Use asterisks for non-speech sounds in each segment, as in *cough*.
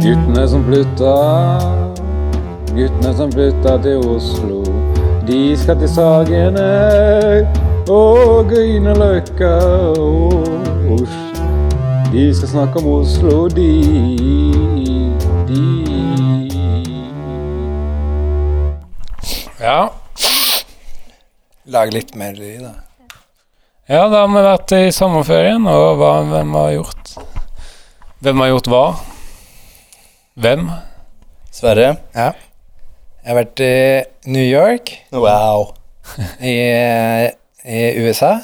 Guttene som flytta, guttene som flytta til Oslo. De skal til Sagene og Grünerløkka og Oslo. De skal snakke om Oslo, de, de. Ja. Lag litt mer lyd, da. ja, da har vi vært i sommerferien, og hva, hvem har gjort Hvem har gjort hva? Hvem? Sverre? Ja. Jeg har vært i New York, Wow. *laughs* i, i USA,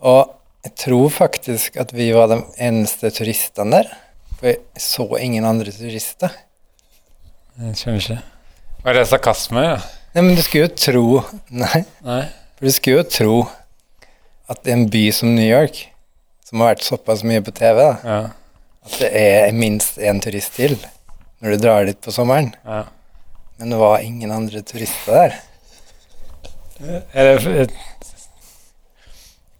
og jeg tror faktisk at vi var de eneste turistene der. For jeg så ingen andre turister. Jeg skjønner ikke. Var det sarkasme? Ja? Nei, men du skulle jo tro *laughs* Nei, Nei? for du skulle jo tro at i en by som New York, som har vært såpass mye på TV, da, Ja. at det er minst én turist til når du drar dit på sommeren. ja. Men det var ingen andre turister der. Er det et,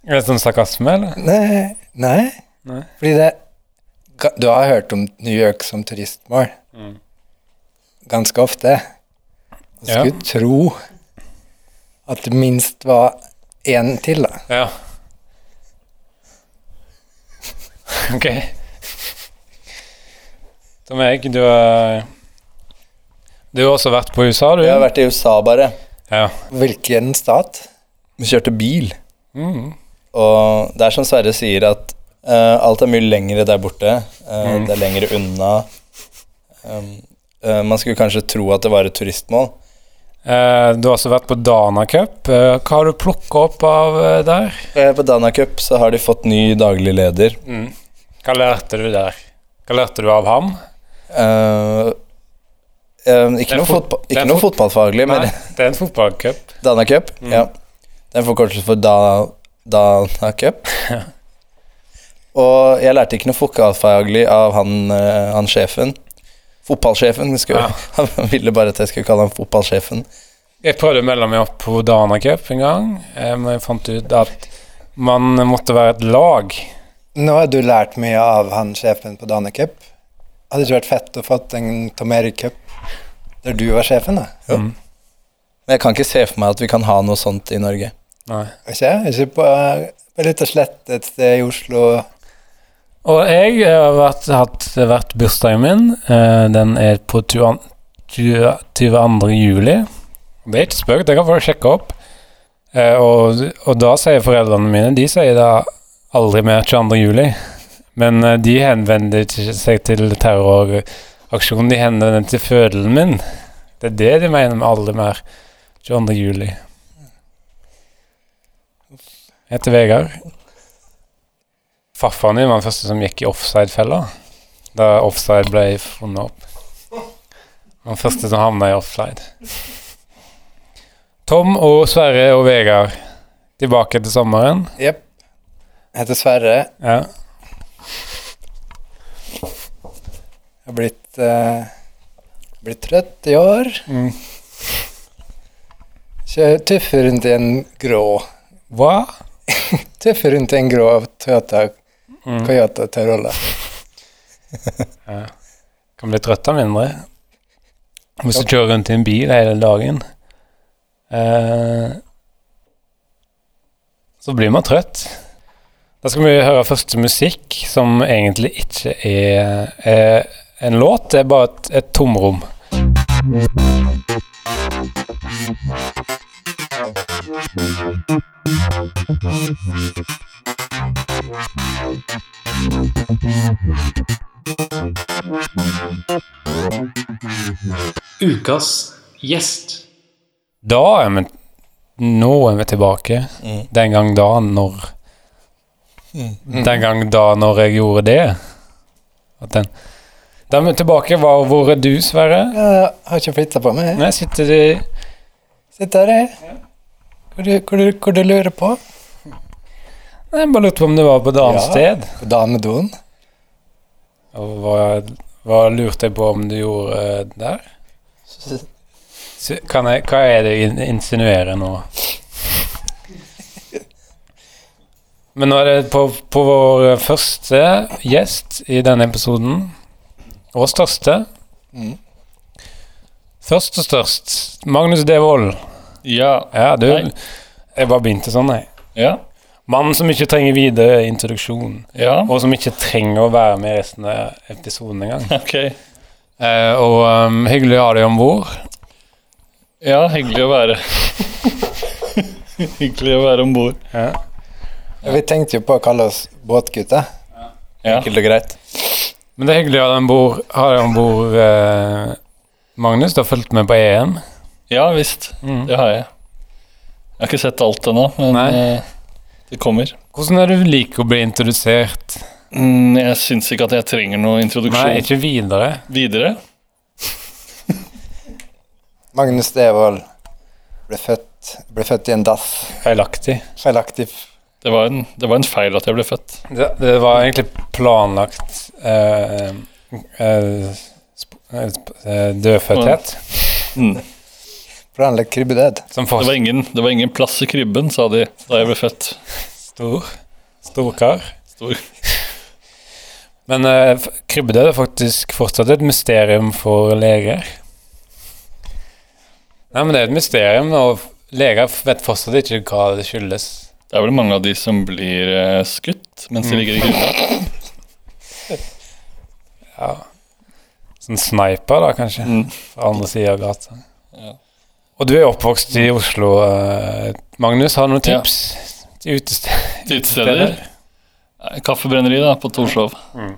Er det sånn sarkasme, eller? Nei, nei. Nei. Fordi det Du har hørt om New York som turistmål Mm. ganske ofte. Ja. skulle tro at det minst var én til, da. Ja. *laughs* Ok. Tom Erik, du har Du har også vært på USA, du? Jeg har vært i USA, bare. Ja. Hvilken stat? Vi kjørte bil. Mm. Og det er som Sverre sier, at uh, alt er mye lengre der borte. Uh, Mm. Det er lengre unna. Um, uh, man skulle kanskje tro at det var et turistmål. Du har også vært på Dana Cup. Hva har du plukka opp av der? På Dana Cup så har de fått ny daglig leder. Mm. Hva lærte du der? Hva lærte du av ham? Eh, eh, ikke noe, fot- fotball, er ikke noe fot- fotballfaglig, men Nei, det er en fotballcup. *laughs* Dana Cup. Mm. Ja. Det er en forkortelse for da, Dana Cup. Og jeg lærte ikke noe fotballfaglig av han, eh, han sjefen. Fotballsjefen. Skulle, Ja. *laughs* Han ville bare at jeg skulle kalle han fotballsjefen. Jeg prøvde å melde meg opp på Dana Cup en gang, eh, men jeg fant ut at man måtte være et lag. Nå har du lært mye av han sjefen på Dana Cup. Hadde ikke vært fett å fått en Tom Erik Cup der du var sjefen, da? Jo. Mm. Men jeg kan ikke se for meg at vi kan ha noe sånt i Norge. Nei. Ikke? Ikke på, på litt av slett et sted i Oslo. Og jeg har vært, hatt vært bursdagen min. eh, den er på 20 22. juli. Det er ikke spøk, det kan folk sjekke opp. Eh, og, og da sier foreldrene mine De sier da aldri mer 22. juli. Men eh, de henvender seg til terroraksjonen, de henvender til fødelen min. Det er det de mener med alle mer 22. juli. Jeg heter Vegard. Farfaren din var den første som gikk i offside-fella. Da offside ble funnet opp. Den første som havna i offside. Tom og Sverre og Vegard tilbake til sommeren. Jepp. Jeg heter Sverre. Ja. Jeg har blitt, uh, blitt trøtt i år. Mm. Kjører tøffer rundt i en grå Hva? *laughs* Tøffer rundt i en grå Toyota Mm. Toyota *laughs* ja. Kan bli trøtt av mindre. Hvis du kjører rundt i en bil hele dagen, eh, så blir man trøtt. Da skal vi høre første musikk, som egentlig ikke er, er en låt, det er bare et, et tomrom. Ukas gjest. Da er vi Nå er vi tilbake. Mm. Den gang da når Den gang da når jeg gjorde det. At den Da er vi tilbake. Hva, hvor er du, Sverre? Jeg har ikke flytta på meg. Nei, sitter du Sitter her, jeg. Hvor hvor, hvor du lurer på? Jeg bare lurte på om du var på et annet Ja. sted. På damedoen. Og hva, hva lurte jeg på om du gjorde eh, der? Kan jeg, hva er det du insinuerer nå? Men nå er det på, på vår første gjest i denne episoden. Og største. Mm. Først og størst. Magnus Devold. Ja. Ja, du. Jeg bare begynte sånn, jeg. Ja. Mannen som ikke trenger videre introduksjon. Ja. Og som ikke trenger å være med i resten av episoden engang. *laughs* Ok. Eh, og um, hyggelig å ha deg om bord. Ja, hyggelig å være Hyggelig å være om bord. Ja. Ja, Vi tenkte jo på å kalle oss båtgutter. Ja. Enkelt og greit. Men det er hyggelig å ha deg om bord, ha deg om bord eh, Magnus. Du har fulgt med på EM. ja visst. Mm. Det har jeg. Jeg har ikke sett alt ennå, men Nei. eh, det kommer. Hvordan er det du liker å bli introdusert? Mm, jeg syns ikke at jeg trenger noe introduksjon. Nei, ikke videre. Videre? *laughs* Magnus Devold ble født, ble født i en dass. Feilaktig. Feilaktig. Det var, en, det var en feil at jeg ble født. Det, det var egentlig planlagt eh, eh, eh, eh, dødfødthet. Mm. Planlagt krybbedød. Det, var ingen, det var ingen plass i krybben, sa de da jeg ble født. stor. Storkar. Stor. Men eh, krybbedød er faktisk fortsatt et mysterium for leger. Nei, men det er et mysterium, og leger vet fortsatt ikke hva det skyldes. Det er vel mange av de som blir eh, skutt mens de ligger i krybba. *laughs* Ja. Sånn sniper, da, kanskje. Mm. Fra andre sida av gata. Ja. Og du er oppvokst i Oslo, eh, Magnus. Har du noen Ja. tips til utested- *laughs* Til utesteder. Nei, Kaffebrenneri da, på Torshov. Mm.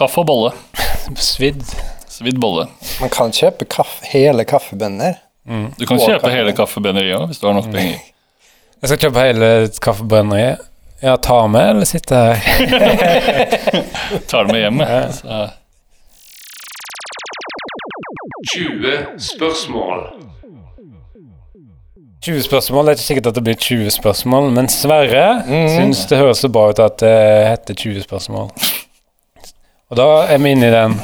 Kaffe og bolle. *laughs* Svidd. Svidd bolle. Man kan kjøpe kaffe, hele kaffebønner. Du kan Og kjøpe kaffe. hele kaffebrenneriet òg, hvis du har nok penger. Jeg skal kjøpe hele kaffebrenneriet. Ja, ta med, eller sitte her? *laughs* Tar det med hjem. Ja. jeg. Så, 20 spørsmål. 20 spørsmål. Det er ikke sikkert at det blir 20 spørsmål, men Sverre mm. syns det høres så bra ut at det heter 20 spørsmål. Og da er vi inne i den.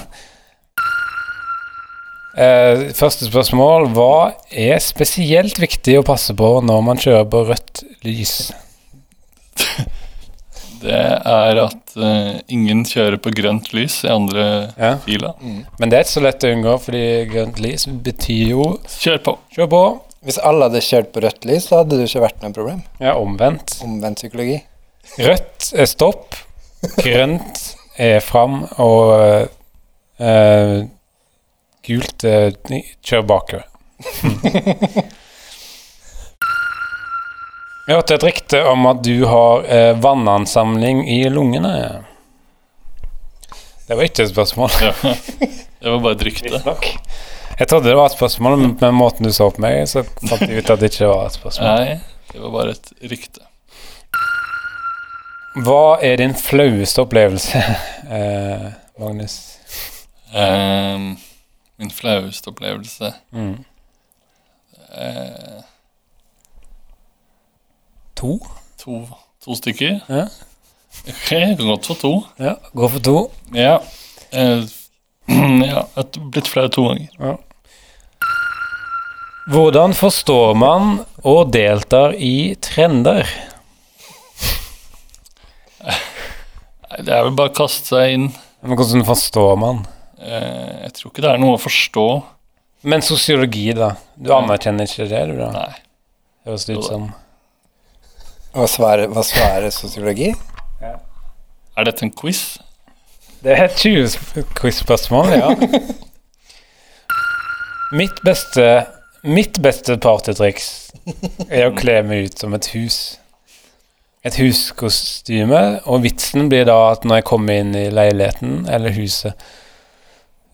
Eh, første spørsmål. Hva er spesielt viktig å passe på når man kjører på rødt lys? *laughs* det er at eh, ingen kjører på grønt lys i andre Ja. fila. Men det er ikke så lett å unngå, fordi grønt lys betyr jo Kjør på. kjør på. Hvis alle hadde kjørt på rødt lys, så hadde det ikke vært noe problem. Ja, omvendt. Omvendt psykologi. Rødt er stopp, grønt er fram, og eh, gult er kjør bakover. *laughs* Jeg hørte et rykte om at du har eh, vannansamling i lungene. Det var ikke et spørsmål. Ja. Det var bare et rykte. Jeg trodde det var et spørsmål, men med måten du så på meg, så fant jeg ut at det ikke var et spørsmål. Nei, det var bare et rykte. Hva er din flaueste opplevelse, *laughs* eh, Magnus? Ehm, min flaueste opplevelse Mm. eh, To? to, to stykker. Ja. Ok, jeg kan godt få to. Ja, gå for to. Ja. Eh, *clears throat* ja, jeg har blitt flau to ganger. Hvordan forstår man og deltar i trender? Det er vel bare å kaste seg inn. Men hvordan forstår man? Eh, jeg tror ikke det er noe å forstå. Men sosiologi, da? Du anerkjenner ikke det, du da? Nei. Det høres ut som. Hva svarer, hva svarer sosiologi? Er dette en quiz? Det er et 20-quiz-spørsmål, ja. Mitt beste Mitt beste partytriks er å kle meg ut som et hus. Et huskostyme, og vitsen blir da at når jeg kommer inn i leiligheten eller huset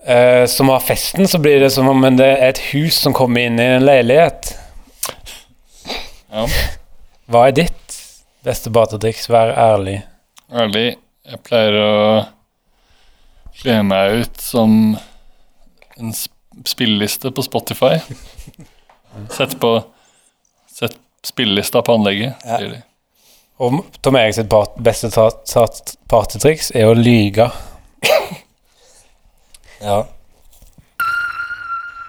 eh, som har festen, så blir det som om det er et hus som kommer inn i en leilighet. Ja. Hva er ditt beste partytriks? Vær ærlig. Ærlig, jeg pleier å kle meg ut som en sp- spilleliste på Spotify. Sett på Sett spillelista på anlegget, Ja. sier de. Og Tom Eriks beste partytriks er å lyge. Ja.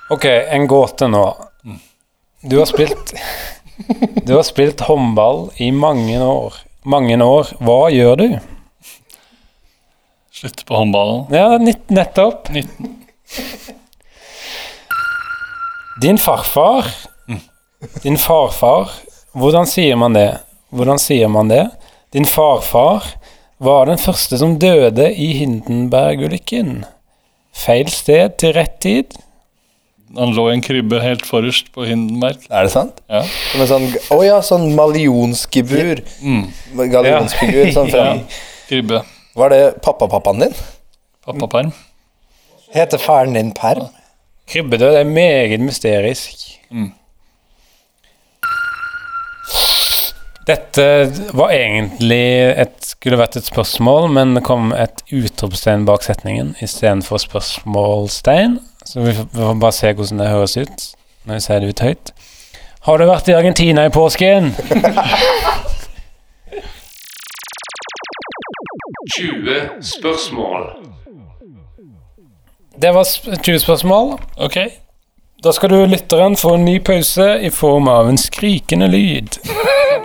Ok, en gåte nå. Du har spilt Du har spilt håndball i mange år. Mange år. Hva gjør du? Slutte på håndballen. Ja, nettopp. 19. Din farfar Din farfar Hvordan sier man det? Hvordan sier man det? Din farfar var den første som døde i Hindenberg-ulykken. Feil sted til rett tid. Han lå i en krybbe helt forrest på Hindenberg. Er det sant? Ja. Som en sånn Å ja, sånn malionsgebur. Mm. Gallionsfigur. Sånn *laughs* ja. Krybbe. Var det pappapappaen din? Pappaperm. Heter faren din Perm? Krybbedød er meget mysterisk. Mm. Dette var egentlig et, skulle vært et spørsmål, men det kom et utropstegn bak setningen istedenfor spørsmålstegn. Så vi får, bare se hvordan det høres ut når vi sier det ut høyt. Har du vært i Argentina i påsken? *laughs* 20 spørsmål. Det var 20 spørsmål. Ok. Da skal du lytteren få en ny pause i form av en skrikende lyd. *laughs*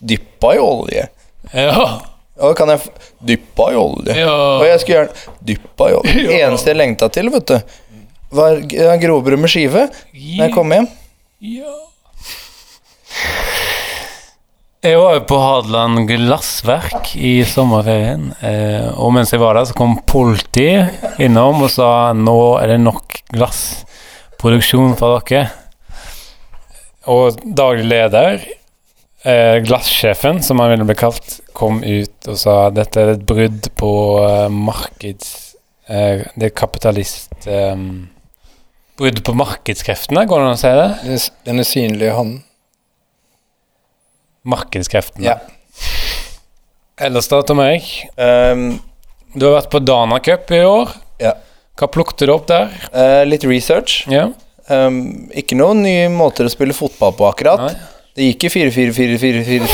Dyppa i olje. Ja. Og kan jeg f Dyppa i olje. Ja. Og jeg skulle gjerne Dyppa i olje. *laughs* Det eneste jeg lengta til, vet du, var grovbrød med skive når jeg kom hjem. Ja. Jeg var jo på Hadeland glassverk i sommerferien, eh, og mens jeg var der, så kom politiet innom og sa nå er det nok glassproduksjon for dere. Og daglig leder, eh, glassjefen, som han ville bli kalt, kom ut og sa dette er et brudd på eh, markeds... Eh, det er kapitalist... Eh, brudd på markedskreftene, går det an å si det? Den us- Den usynlige hånden. Markedskreftene. Ja. Ellers da, Tom Erik. Um, Du har vært på Dana Cup i år. ja. Hva plukket du opp der? Uh, litt research. Ja. Um, ikke noen nye måter å spille fotball på, akkurat. Nei. Det gikk i 4-4-4-4-4.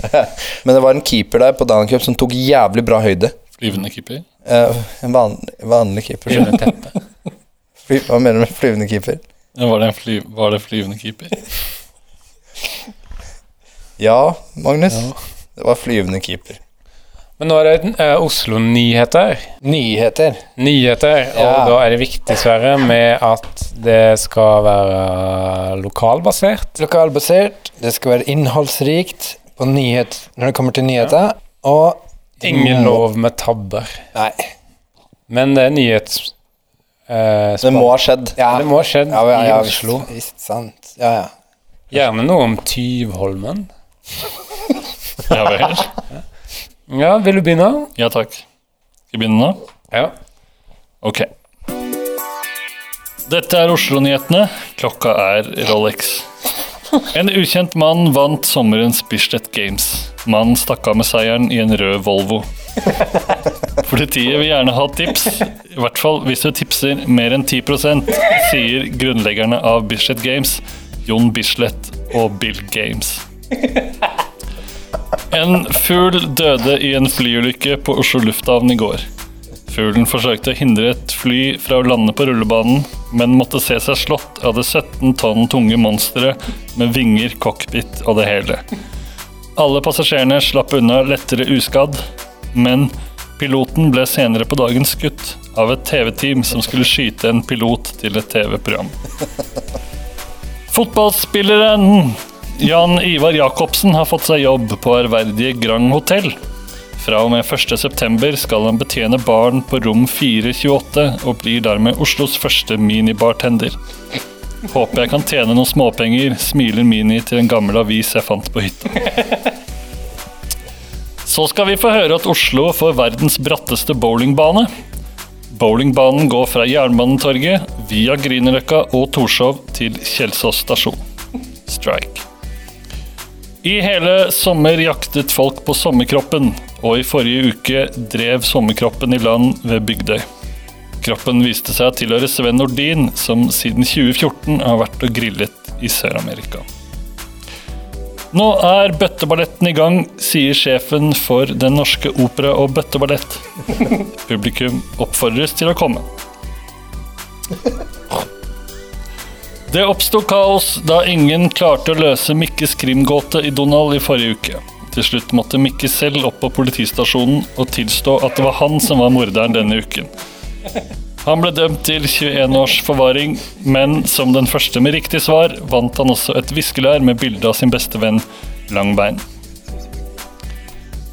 *laughs* Men det var en keeper der på Dana Cup som tok jævlig bra høyde. Flyvende keeper. Eh, en vanlig, vanlig keeper. Flyvende teppe. Fly, hva mener du med flyvende keeper? Var det, en fly, var det flyvende keeper? Ja, Magnus. Ja. Det var flyvende keeper. Men nå er det uh, Oslo-nyheter. Nyheter. Nyheter, og Ja. da er det viktig, Sverre, med at det skal være lokalbasert. Lokalbasert. Det skal være innholdsrikt på nyhet når det kommer til nyheter. Og Ingen lov med tabber. Nei. Men det er nyhets... Uh, Det må ha skjedd. Ja, det må ha skjedd ja, ja, ja, i Oslo. Visst, visst, sant. Ja, ja. Gjerne noe om Tyvholmen. *laughs* Ja vel. Ja, vil du begynne? Ja takk. Skal jeg begynne nå? Ja. Ok. Dette er Oslo-nyhetene. Klokka er Rolex. En ukjent mann vant sommerens Bislett Games. Mannen stakk av med seieren i en rød Volvo. Politiet vil gjerne ha tips, i hvert fall hvis du tipser mer enn 10% sier grunnleggerne av Bislett Games, Jon Bislett og Bill Games. En fugl døde i en flyulykke på Oslo lufthavn i går. Fuglen forsøkte å hindre et fly fra å lande på rullebanen, men måtte se seg slått av det 17 tonn tunge monsteret med vinger, cockpit og det hele. Alle passasjerene slapp unna lettere uskadd, men piloten ble senere på dagen skutt av et TV-team som skulle skyte en pilot til et TV-program. Fotballspilleren Jan Ivar Jacobsen har fått seg jobb på ærverdige Grand Hotell. Fra og med 1.9 skal han betjene barn på rom 428, og blir dermed Oslos første minibartender. Håper jeg kan tjene noen småpenger, smiler Mini til en gammel avis jeg fant på hytta. Så skal vi få høre at Oslo får verdens bratteste bowlingbane. Bowlingbanen går fra Jernbanetorget via Grünerløkka og Torshov til Kjelsås stasjon. Strike. I hele sommer jaktet folk på sommerkroppen, og i forrige uke drev sommerkroppen i land ved Bygdøy. Kroppen viste seg å tilhøre Sven Nordin, som siden 2014 har vært og grillet i Sør-Amerika. Nå er bøtteballetten i gang, sier sjefen for Den norske opera og bøtteballett. Publikum oppfordres til å komme. Det oppsto kaos da ingen klarte å løse Mikkes krimgåte i Donald i forrige uke. Til slutt måtte Mikke selv opp på politistasjonen og tilstå at det var han som var morderen denne uken. Han ble dømt til 21 års forvaring, men som den første med riktig svar vant han også et viskelær med bilde av sin beste venn Langbein.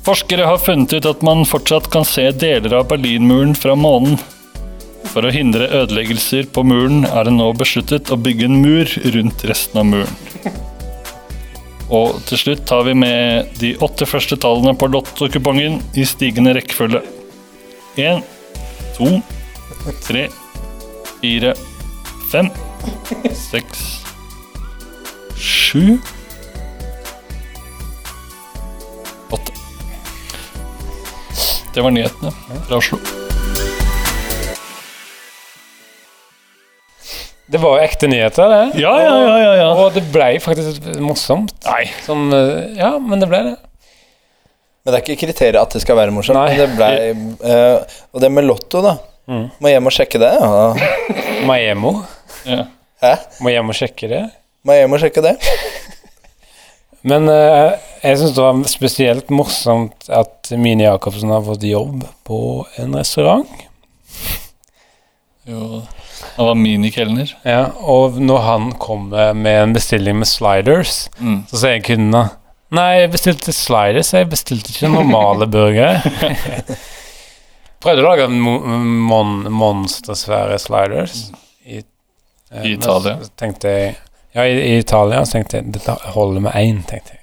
Forskere har funnet ut at man fortsatt kan se deler av Berlinmuren fra månen. For å hindre ødeleggelser på muren er det nå besluttet å bygge en mur rundt resten av muren. Og til slutt tar vi med de åtte første tallene på lottokupongen i stigende rekkefølge. Én, to, tre, fire, fem, seks, sju Åtte. Det var nyhetene fra Oslo. Det var jo ekte nyheter, det. Ja, ja, ja, ja, ja. Og det ble faktisk morsomt. Nei. Sånn, ja, men det ble det. Men det er ikke kriteriet at det skal være morsomt. Nei. Men det ble, uh, og det med Lotto, da. Mm. Må hjem og sjekke det. Ja. Maemo. Ja. Hæ? Må hjem og sjekke det. Må hjem og sjekke det. *laughs* Men uh, jeg syns det var spesielt morsomt at Mini Jacobsen har fått jobb på en restaurant. Jo, han var minikelner. Ja, og når han kom med en bestilling med sliders, Mm. så sier kundene Nei, jeg bestilte sliders, jeg bestilte ikke normale burgere. *laughs* Prøvde å lage mo mon monstersvære sliders i, eh, I Italia. Så tenkte jeg Ja, i, i Italia så tenkte jeg dette holder med én, tenkte jeg.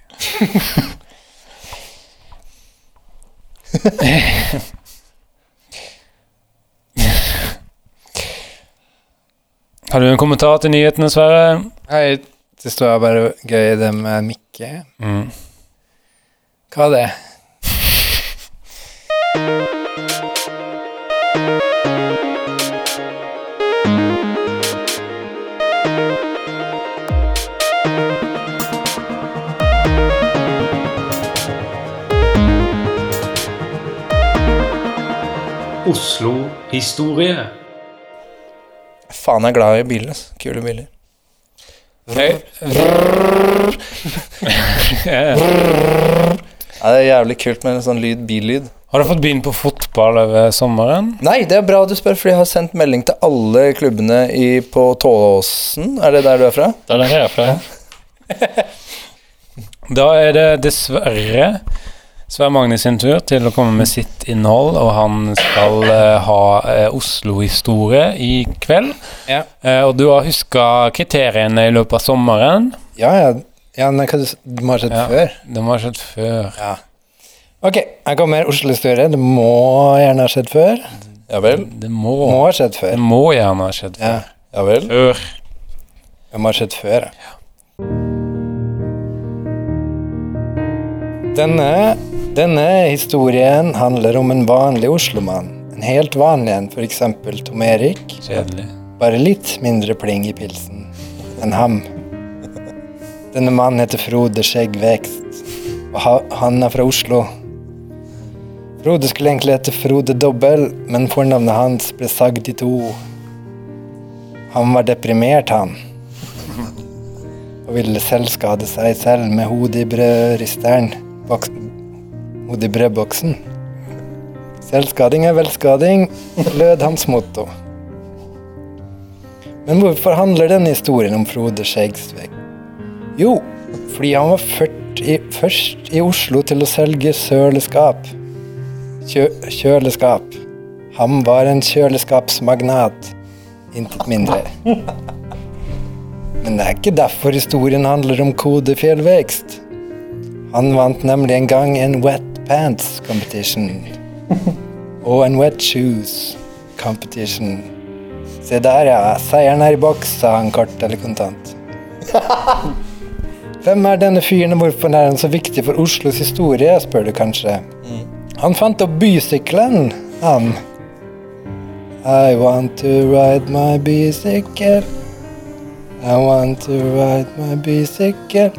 *laughs* Har du en kommentar til nyhetene, Sverre? Nei, det står bare gøy det med Mikke. Mm. Hva er det? Oslo-historie. Faen, er glad i biler. ass. Kule biler. Jeg, Ja, det er jævlig kult med en sånn lyd, billyd. har du fått begynt på fotball over sommeren? Nei, det er bra du spør, for jeg har sendt melding til alle klubbene i, på Tååsen. Er det der du er fra? Det er der jeg er fra. ja. Da er det dessverre Sverre Magne sin tur til å komme med sitt innhold, og han skal eh, ha eh, Oslo-historie i kveld. Ja. Eh, og du har huska kriteriene i løpet av sommeren. Ja, ja. ja nei, hva du må ha sett Ja. før? De har skjedd før. Ja. Ok, her kommer Oslo-historie. Det må gjerne ha skjedd før. Ja vel? Det må, Må ha skjedd det før. må gjerne ha skjedd Ja, før. Ja vel? Før. det må ha skjedd før. ja. Denne, denne historien handler om en vanlig Oslo-mann. En helt vanlig en, eksempel Tom Erik. Kjedelig. Bare litt mindre pling i pilsen enn ham. Denne mannen heter Frode Skjeggvekst, og han er fra Oslo. Frode skulle egentlig hete Frode Dobbel, men fornavnet hans ble sagd i to. Han var deprimert, han. Og ville selvskade seg selv med hodet i brødristeren. Boks, i brødboksen. Selvskading er velskading, lød hans motto. Men hvorfor handler denne historien om Frode Skjegsvik? Jo, fordi han var i, først i Oslo til å selge søleskap. Kjø, kjøleskap. Han var en kjøleskapsmagnat. Intet mindre. Men det er ikke derfor historien handler om kodefjellvekst. Han vant nemlig en gang en wet pants competition. *laughs* Og en wet shoes competition. Se der, ja. Seieren er i boks, sa han kort eller kontant. *laughs* Hvem er denne fyren, og hvorfor er han så viktig for Oslos historie, spør du kanskje. Han fant opp bysykkelen, han. I want to ride my bicycle. I want to ride my bicycle.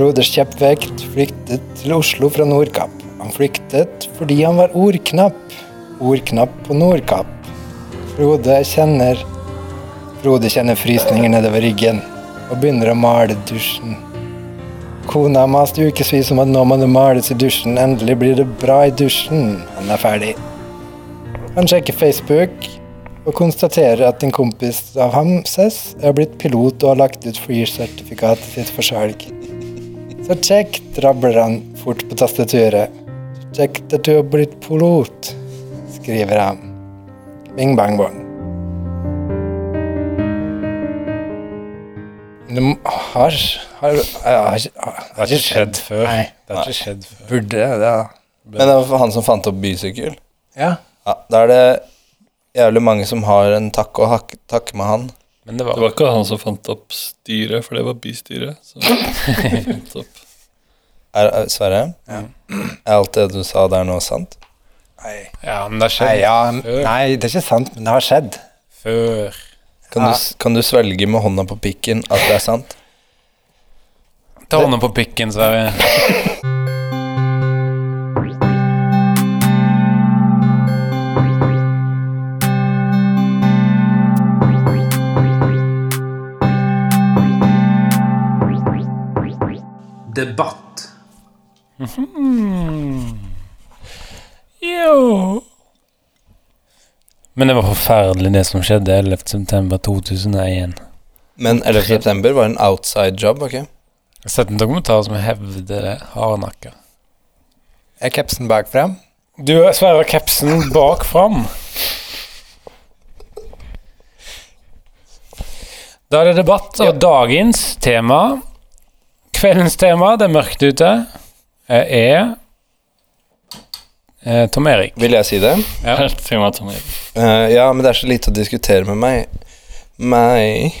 Broders kjeppvekt flyktet til Oslo fra Nordkapp. Han flyktet fordi han var ordknapp. Ordknapp på Nordkapp. Frode kjenner Frode kjenner frysninger nedover ryggen og begynner å male dusjen. Kona maste ukevis om at nå må det males i dusjen, endelig blir det bra i dusjen. Han er ferdig. Han sjekker Facebook og konstaterer at en kompis av ham, Cess, er blitt pilot og har lagt ut flysertifikatet sitt for salg. Så kjekt, rabler han fort på tastaturet. Kjekt at du har blitt pilot, skriver han. Bing bang bong. Det har, har, har, har ikke skjedd før. Nei. Det har ikke skjedd før. Burde det. Men det var han som fant opp bysykkel. Ja. Ja, Da er det jævlig mange som har en takk å takke med han. Men det Det var var ikke han som fant opp styret, for det var bystyret. som *laughs* fant opp. Er, er, Sverre? Er alt det du sa der nå sant? Nei. Ja, men det har Nei, skjedd ja, nei, det er ikke sant, men det har skjedd. før. Kan, du, kan du svelge med hånda på pikken at det er sant? Ta hånda på pikken, Sverre. Debatt. Jo. Men det var forferdelig det som skjedde 11. september 2001. Men 11. september var en outside job, ok? Jeg har sett en dokumentar som hevder det hardnakka. Er capsen bak fram? Du Sverre capsen bak fram. Da er det debatt, og dagens tema Kveldens tema, det er mørkt ute, er eh, Tom Erik. Vil jeg si det? Ja. *laughs* Eh, ja, men det er så lite å diskutere med meg. Meg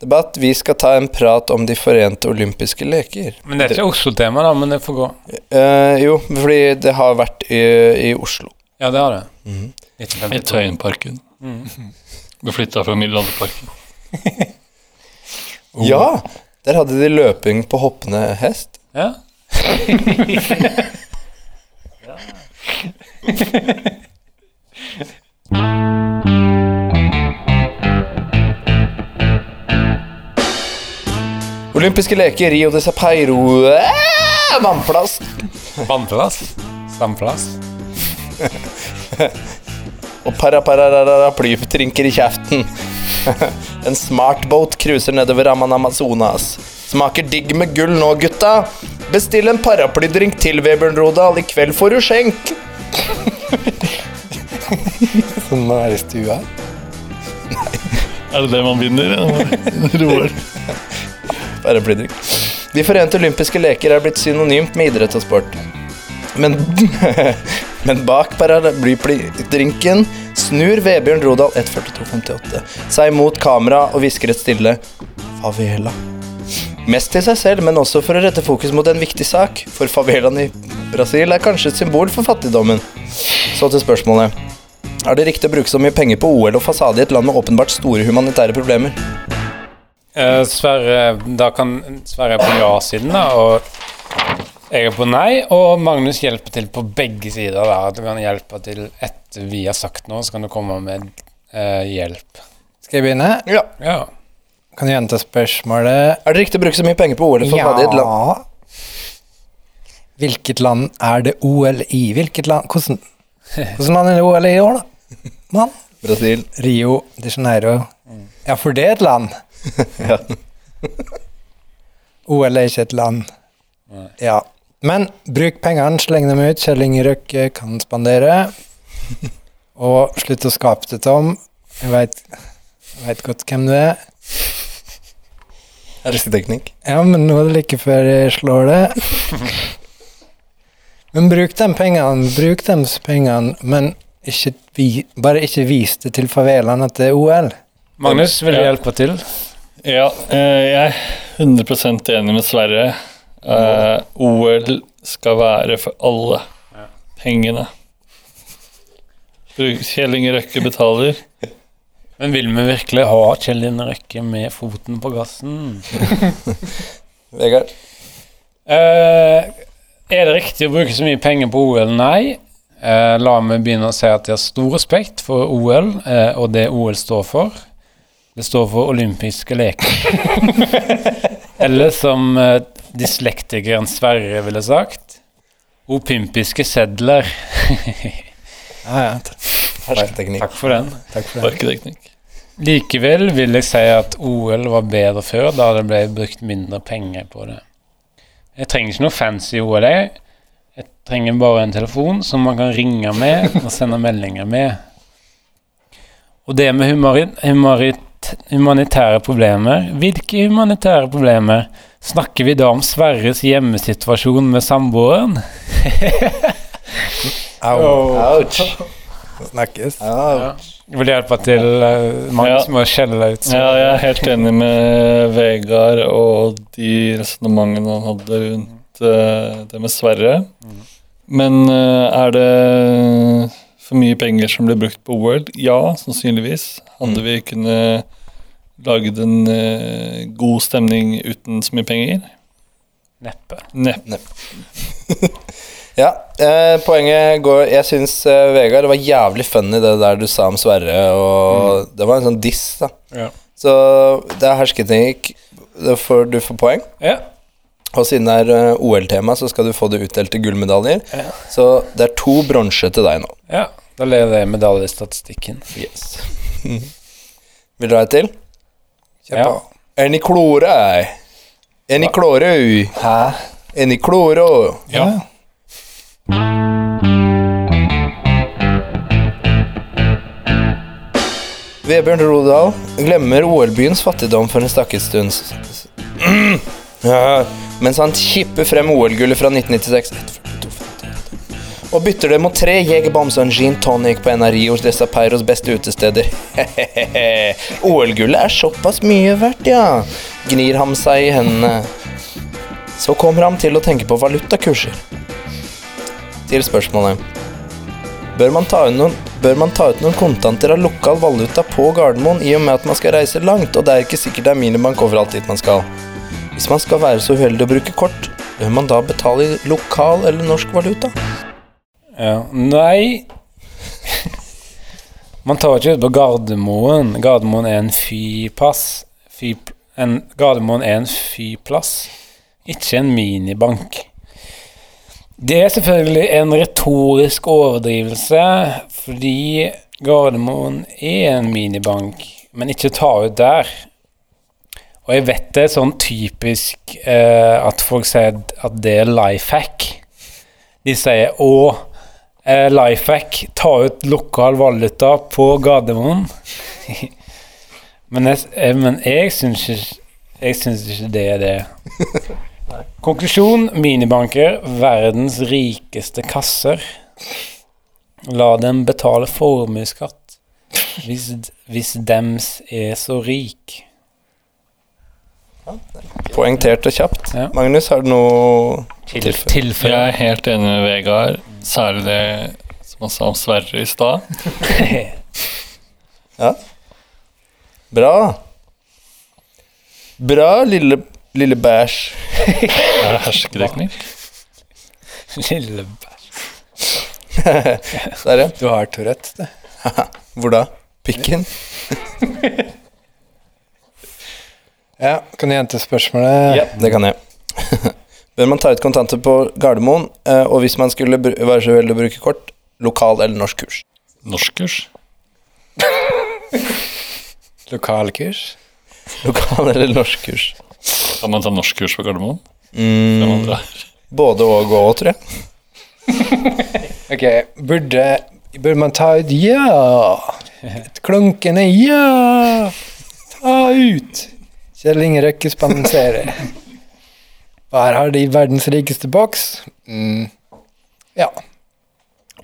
Debatt. Vi skal ta en prat om de forente olympiske leker. Men det er ikke Oslo-tema, da, men det får gå. Eh, jo, fordi det har vært i, i Oslo. Ja, det har det. Mm. I Tøyenparken. Mm. Du flytta fra Middelalderparken. Ja! Der hadde de løping på hoppende hest. Ja. Olympiske leker, Rio de Janeiro eh, Vannplass. Vannplass. Sandplass. *laughs* Og paraplytrinker i kjeften. *laughs* En smartboat cruiser nedover Amman Amazonas. Smaker digg med gull nå, gutta. Bestill en paraplydrink til, Vebjørn Rodal. I kveld får du skjenk. *laughs* sånn er i stua. Er det det man vinner? Roar. Paraplydrink. De forente olympiske leker er blitt synonymt med idrett og sport. Men, *laughs* men bak paraplydrinken snur Vebjørn Rodal 1.42,58 seg mot kamera og hvisker et stille favela. Mest til seg selv, men også for å rette fokus mot en viktig sak. For favelaen i Brasil er kanskje et symbol for fattigdommen. Så til spørsmålet. Er det riktig å bruke så mye penger på OL og fasade i et land med åpenbart store humanitære problemer? Uh, Sverre, da kan Sverre er på ja-siden, da, og jeg er på nei. Og Magnus hjelper til på begge sider. da, Du kan hjelpe til etter vi har sagt noe, så kan du komme med uh, hjelp. Skal jeg begynne? Ja. Ja. Kan du gjenta spørsmålet? Er det riktig å bruke så mye penger på OL fasade et land? Hvilket land er det OL i? Hvilket land Hvordan, hvordan land er det OL i i år, da? Mann? Brasil. Rio de Janeiro. Ja, for det er et land. *laughs* Ja. *laughs* OL er ikke et land. Ja. Men bruk pengene, sleng dem ut. Kjell Inge Røkke kan spandere. *laughs* Og slutt å skape det, Tom. Jeg veit godt hvem du er. Hersketeknikk. Ja, men nå er det like før jeg slår det. *laughs* Men bruk de pengene, bruk de pengene, men ikke vi, bare ikke vis det til favelaen at det er OL. Magnus, vil du Ja. hjelpe til? Ja, eh, jeg er 100 enig med Sverre. Uh, OL skal være for alle. Pengene. Bruk- Kjell Inge Røkke betaler. *laughs* Men vil vi virkelig ha Kjell Inne Røkke med foten på gassen? *laughs* Vegard? Uh, er det riktig å bruke så mye penger på OL? Nei. Uh, la meg begynne å si at jeg har stor respekt for OL uh, og det OL står for. Det står for olympiske leker. *laughs* Eller som eh, dyslektikeren Sverre ville sagt Opympiske sedler. *laughs* Ja, ja. Takk for den. Takk for det. Likevel vil jeg si at OL var bedre før, da det ble brukt mindre penger på det. Jeg trenger ikke noe fancy OL. Jeg Jeg trenger bare en telefon som man kan ringe med og sende meldinger med. Og det med humanitære problemer Hvilke humanitære problemer? Snakker vi da om Sverres hjemmesituasjon med samboeren? Ouch. Ouch. Snakkes. Ouch. Vil hjelpe til uh, mange Ja. som må skjelle ut? så- Ja, jeg er helt enig med Vegard og de resonnementene han hadde rundt uh, det med Sverre. Men uh, er det for mye penger som blir brukt på World? Ja, sannsynligvis. Hadde vi kunnet laget en uh, god stemning uten så mye penger? Neppe. Neppe. *laughs* Ja, eh, poenget går Jeg syns, eh, Vegard, det var jævlig funny det der du sa om Sverre, og det var en sånn diss, da. Ja. Så det er hersketeknikk. Du får poeng. Ja. Og siden det er uh, OL-tema, så skal du få det utdelt til gullmedaljer. Ja. Så det er to bronse til deg nå. ja. Da leder jeg medaljestatistikken. Yes. *laughs* Vil du ha et til? Kjør Ja. på. En i klore. En i klore! Hæ? En i klore. Ja. Vebjørn Rodal glemmer OL-byens fattigdom for en stakket stund. *clears throat* mens han kipper frem OL-gullet fra 1996 og bytter det mot tre Jeger en gin tonic på en av Rios de Sapeiros beste utesteder. *laughs* OL-gullet er såpass mye verdt, ja, gnir ham seg i hendene. Så kommer han til å tenke på valutakurser. Til spørsmålet. Bør man, noen, bør man ta ut noen kontanter av lokal valuta på Gardermoen i og med at man skal reise langt, og det er ikke sikkert det er minibank overalt dit man skal? Hvis man skal være så uheldig å bruke kort, bør man da betale i lokal eller norsk valuta? Ja. Nei Man tar ikke ut på Gardermoen. Gardermoen er en fypass. Fy, en, Gardermoen er en fyplass, ikke en minibank. Det er selvfølgelig en retorisk overdrivelse, fordi Gardermoen er en minibank, men ikke ta ut der. Og jeg vet det er sånn typisk eh, at folk sier at det er life hack. De sier 'å, eh, life hack, ta ut lokal valuta på Gardermoen'. *laughs* men, jeg, eh, men jeg syns ikke, ikke det er det. *laughs* Konklusjon minibanker, verdens rikeste kasser. La dem betale formuesskatt hvis, hvis dems er så rik. Poengtert og kjapt. Ja. Magnus, har du noe Til, Tilføye. Jeg er helt enig med Vegard, særlig det som han sa om Sverre i stad. *laughs* ja. Bra. Bra, lille, lille bæsj. *laughs* Er det herskedekning? Lille bæsj. Der, ja. Du har Tourette, du. *laughs* Hvor da? Pikken? *laughs* Ja, kan du gjenta spørsmålet? Ja, det kan jeg. Bør man ta ut kontanter på Gardermoen, eh, og hvis man skulle være så uheldig å bruke kort, lokal eller norsk kurs? Norsk kurs? Lokalkurs? Lokal eller norsk kurs? Kan man ta norskkurs på Gardermoen? Mm, både og og, tror jeg. *laughs* Ok, burde, burde man ta ut Ja! Et klunkende ja! Ta ut! Kjell Inge Røkke spanserer. Her har de verdens rikeste boks. Mm. Ja.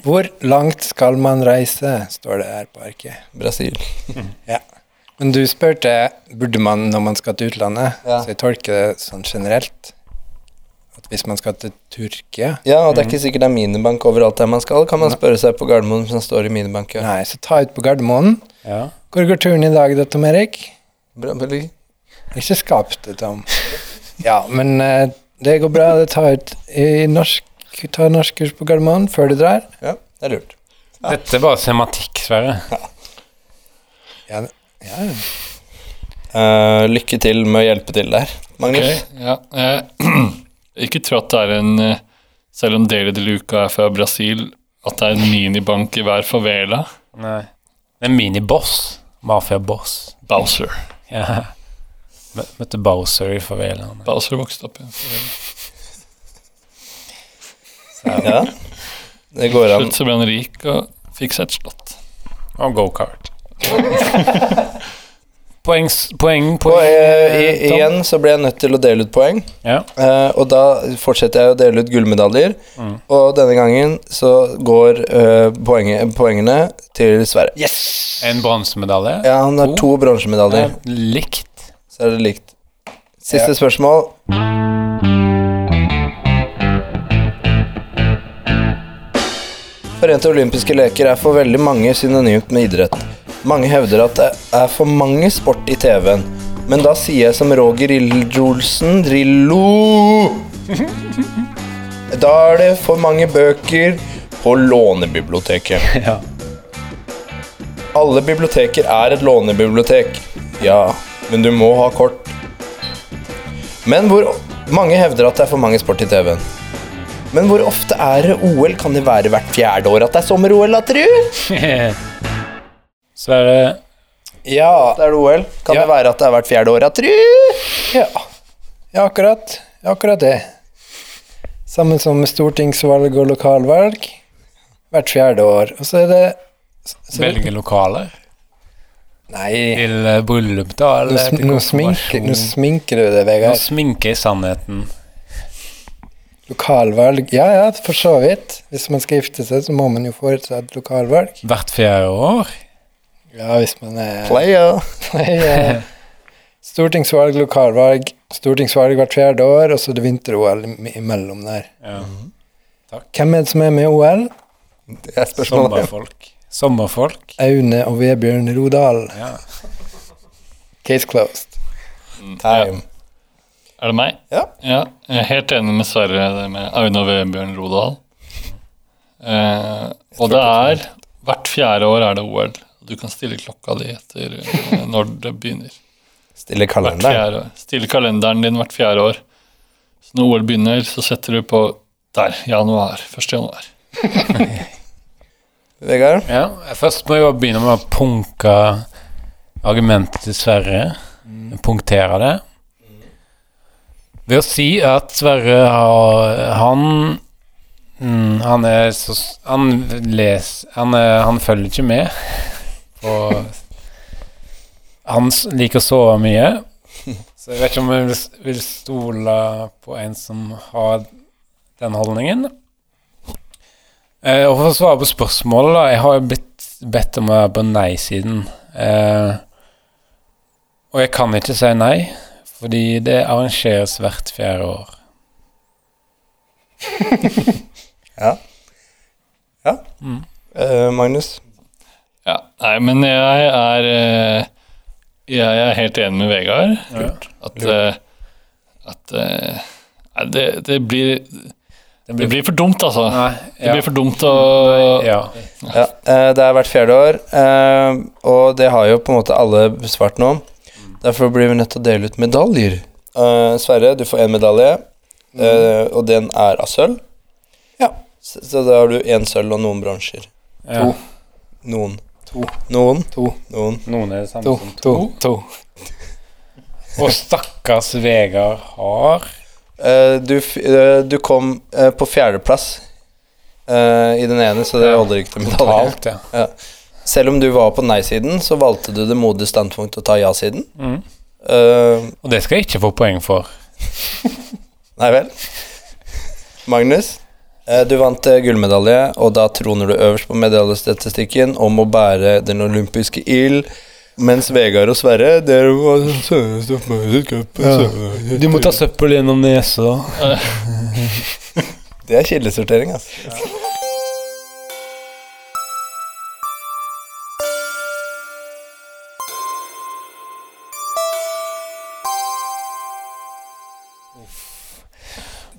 Hvor langt skal man reise, står det her på arket. Brasil. Ja. Men du spurte burde man når man skal til utlandet, Ja. så jeg tolker det sånn generelt. At hvis man skal til Tyrkia Ja, og det er ikke sikkert det er minibank overalt der man skal. Kan man spørre seg på Gardermoen hvis man står i minibank. Ja. Nei, så ta ut på Gardermoen. Ja. Hvor går turen i dag da, Tom Erik? Bra, veldig. Ikke skap det, Tom. Ja, men uh, det går bra. Det tar ut i norsk Ta norskkurs på Gardermoen før du drar. Ja, det er lurt. Dette er bare semantikk, Sverre. Ja, ja. Eh, lykke til med å hjelpe til der. Magnus? Okay, ja. eh, *clears throat* ikke tro at det er en eh, Selv om Deli de Luca er fra Brasil, at det er en minibank i hver favela. Nei. En miniboss. Mafia-boss. Bowser. *laughs* Ja. Møtte Bowser i favelaen. Bowser vokste opp i en favela. Ja. Det går an. Slutt så ble han rik og fikk seg et slott. Og gokart. *laughs* poeng, s- poeng, Og poeng. eh, i, igjen så ble jeg nødt til å dele ut poeng. Ja. Eh, og da fortsetter jeg å dele ut gullmedaljer. Mm. Og denne gangen så går eh, poenget, poengene til Sverre. Yes! En bronsemedalje. Ja, han har to bronsemedaljer. Ja, Likt. Så er det likt. Siste spørsmål. Forente olympiske leker er for veldig mange synonymt med idrett. Mange hevder at det er for mange sport i TV-en. Men da sier jeg som Roger Ildrolsen Drillo *laughs* Da er det for mange bøker på lånebiblioteket. *laughs* Ja. Alle biblioteker er et lånebibliotek. Ja, men du må ha kort. Men hvor mange hevder at det er for mange sport i TV-en. Men hvor ofte er det OL? Kan det være hvert fjerde år at det er sommer-OL, da, tru? *laughs* Sverre Ja, Det er det OL. Kan Ja. det være at det er hvert fjerde år, da, tru? ja. ja akkurat. Akkurat det. Sammen som stortingsvalg og lokalvalg. Hvert fjerde år. Og så er det så, Velge lokaler Nei, til eh, bryllup, da? Eller nå, til nå, sminker, nå sminker du det, Vegard. Nå sminker jeg sannheten. Lokalvalg Ja ja, for så vidt. Hvis man skal gifte seg, så må man jo foreta et lokalvalg. Hvert fjerde år. Ja, hvis man er Player. *laughs* Stortingsvalg, lokalvalg, stortingsvalg hvert fjerde år, og så er det vinter-OL im- imellom der. Ja. Hvem er det som er med i OL? Det er spørsmålet. Sommerfolk. Sommerfolk. Aune og Vebjørn Rodal. Ja. Case closed. Time. Er det meg? Ja. Jeg er helt enig med Sverre det med Aune og Vebjørn Rodal. Eh, og det er Hvert fjerde år er det OL. Du kan stille klokka di etter eh, når det begynner. Stille kalenderen. Stille kalenderen din hvert fjerde år. Så når OL begynner, så setter du på der, januar. 1. januar. *laughs* Vegard? ja. Først må jeg begynne med å punke argumentet til Sverre. Punktere det. Ved å si at Sverre har Han mm, Han er så Han les Han, er, han følger ikke med på Han liker å sove mye. *laughs* Så jeg vet ikke om jeg vil, vil stole på en som har den holdningen. Eh, og for å svare på spørsmålet, da. Jeg har jo blitt bedt om å være på nei-siden. Eh, og jeg kan ikke si nei, fordi det arrangeres hvert fjerde år. *laughs* Eh, Magnus? Ja, nei, men jeg er eh, Jeg er helt enig med Vegard. At, eh, at eh, nei, det, det blir Det blir for dumt, altså. Nei, Det blir for dumt å ja. Ja, det er hvert fjerde år, eh, og det har jo på en måte alle besvart nå. Derfor blir vi nødt til å dele ut medaljer. Eh, Sverre, du får én medalje, eh, og den er av sølv. Ja. Så, da har du én sølv og noen bronser. ja. Noen. To. Noen. To. Noen. Noen er det samme To. som To. to. to. Og stakkars Vegard har uh, du, eh, du kom uh, på fjerdeplass eh, i den ene, så det holder ikke til medalje. Ja. ja. Selv om du var på nei-siden, så valgte du det modige standpunktet å ta ja-siden. Mm. Eh, Og det skal jeg ikke få poeng for. Nei vel. Magnus, du vant eh, gullmedalje, og da troner du øverst på medaljestatistikken om å bære den olympiske ild Mens Vegard og Sverre Dere var søneste Ja. Du må ta søppel gjennom nesa. *laughs* Det er kildesortering, altså.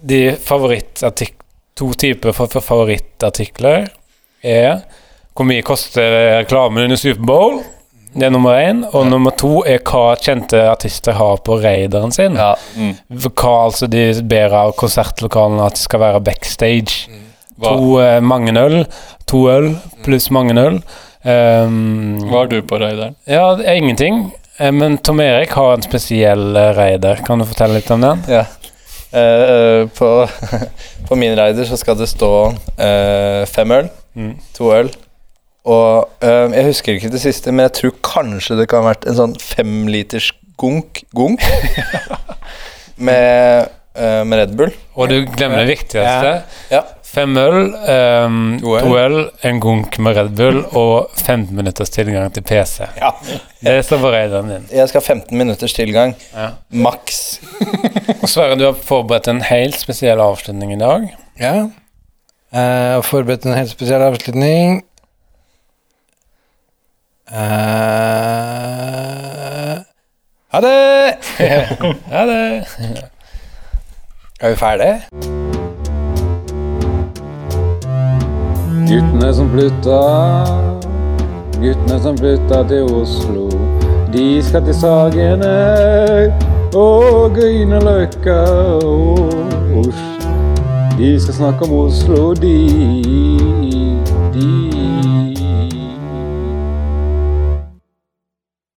De favorittartik to typer for favorittartikler er hvor mye koster reklamen under Superbowl? Det er nummer én. Og nummer to er hva kjente artister har på raideren sin. Ja. Hva altså de ber av konsertlokalene at de skal være backstage. Mm. To eh, mange øl, to øl pluss mange øl. Um, hva har du på raideren? Ja, ingenting. Eh, Men Tom Erik har en spesiell eh, raider. Kan du fortelle litt om den? Ja. Eh, eh, på, *laughs* på min rider så skal det stå uh, fem øl, Mm. to øl. Og eh, jeg husker ikke det siste, men jeg tror kanskje det kan ha vært en sånn femliters gunk, gunk *laughs* med, eh, med Red Bull. Og du glemmer det viktigste. Ja. Fem øl, um, To øl. to øl, en gunk med Red Bull og 15 minutters tilgang til PC. Ja. Det står på raideren din. Jeg skal ha 15 minutters tilgang. Ja. Maks. *laughs* Og Sverre, du har forberedt en helt spesiell avslutning i dag. Ja. Jeg har forberedt en helt spesiell avslutning. Uh, ha det! *laughs* ha det Er vi ferdige? Guttene som flytta, guttene som flytta til Oslo. De skal til Sagene og Grünerløkka og Os. De skal snakke om Oslo, de.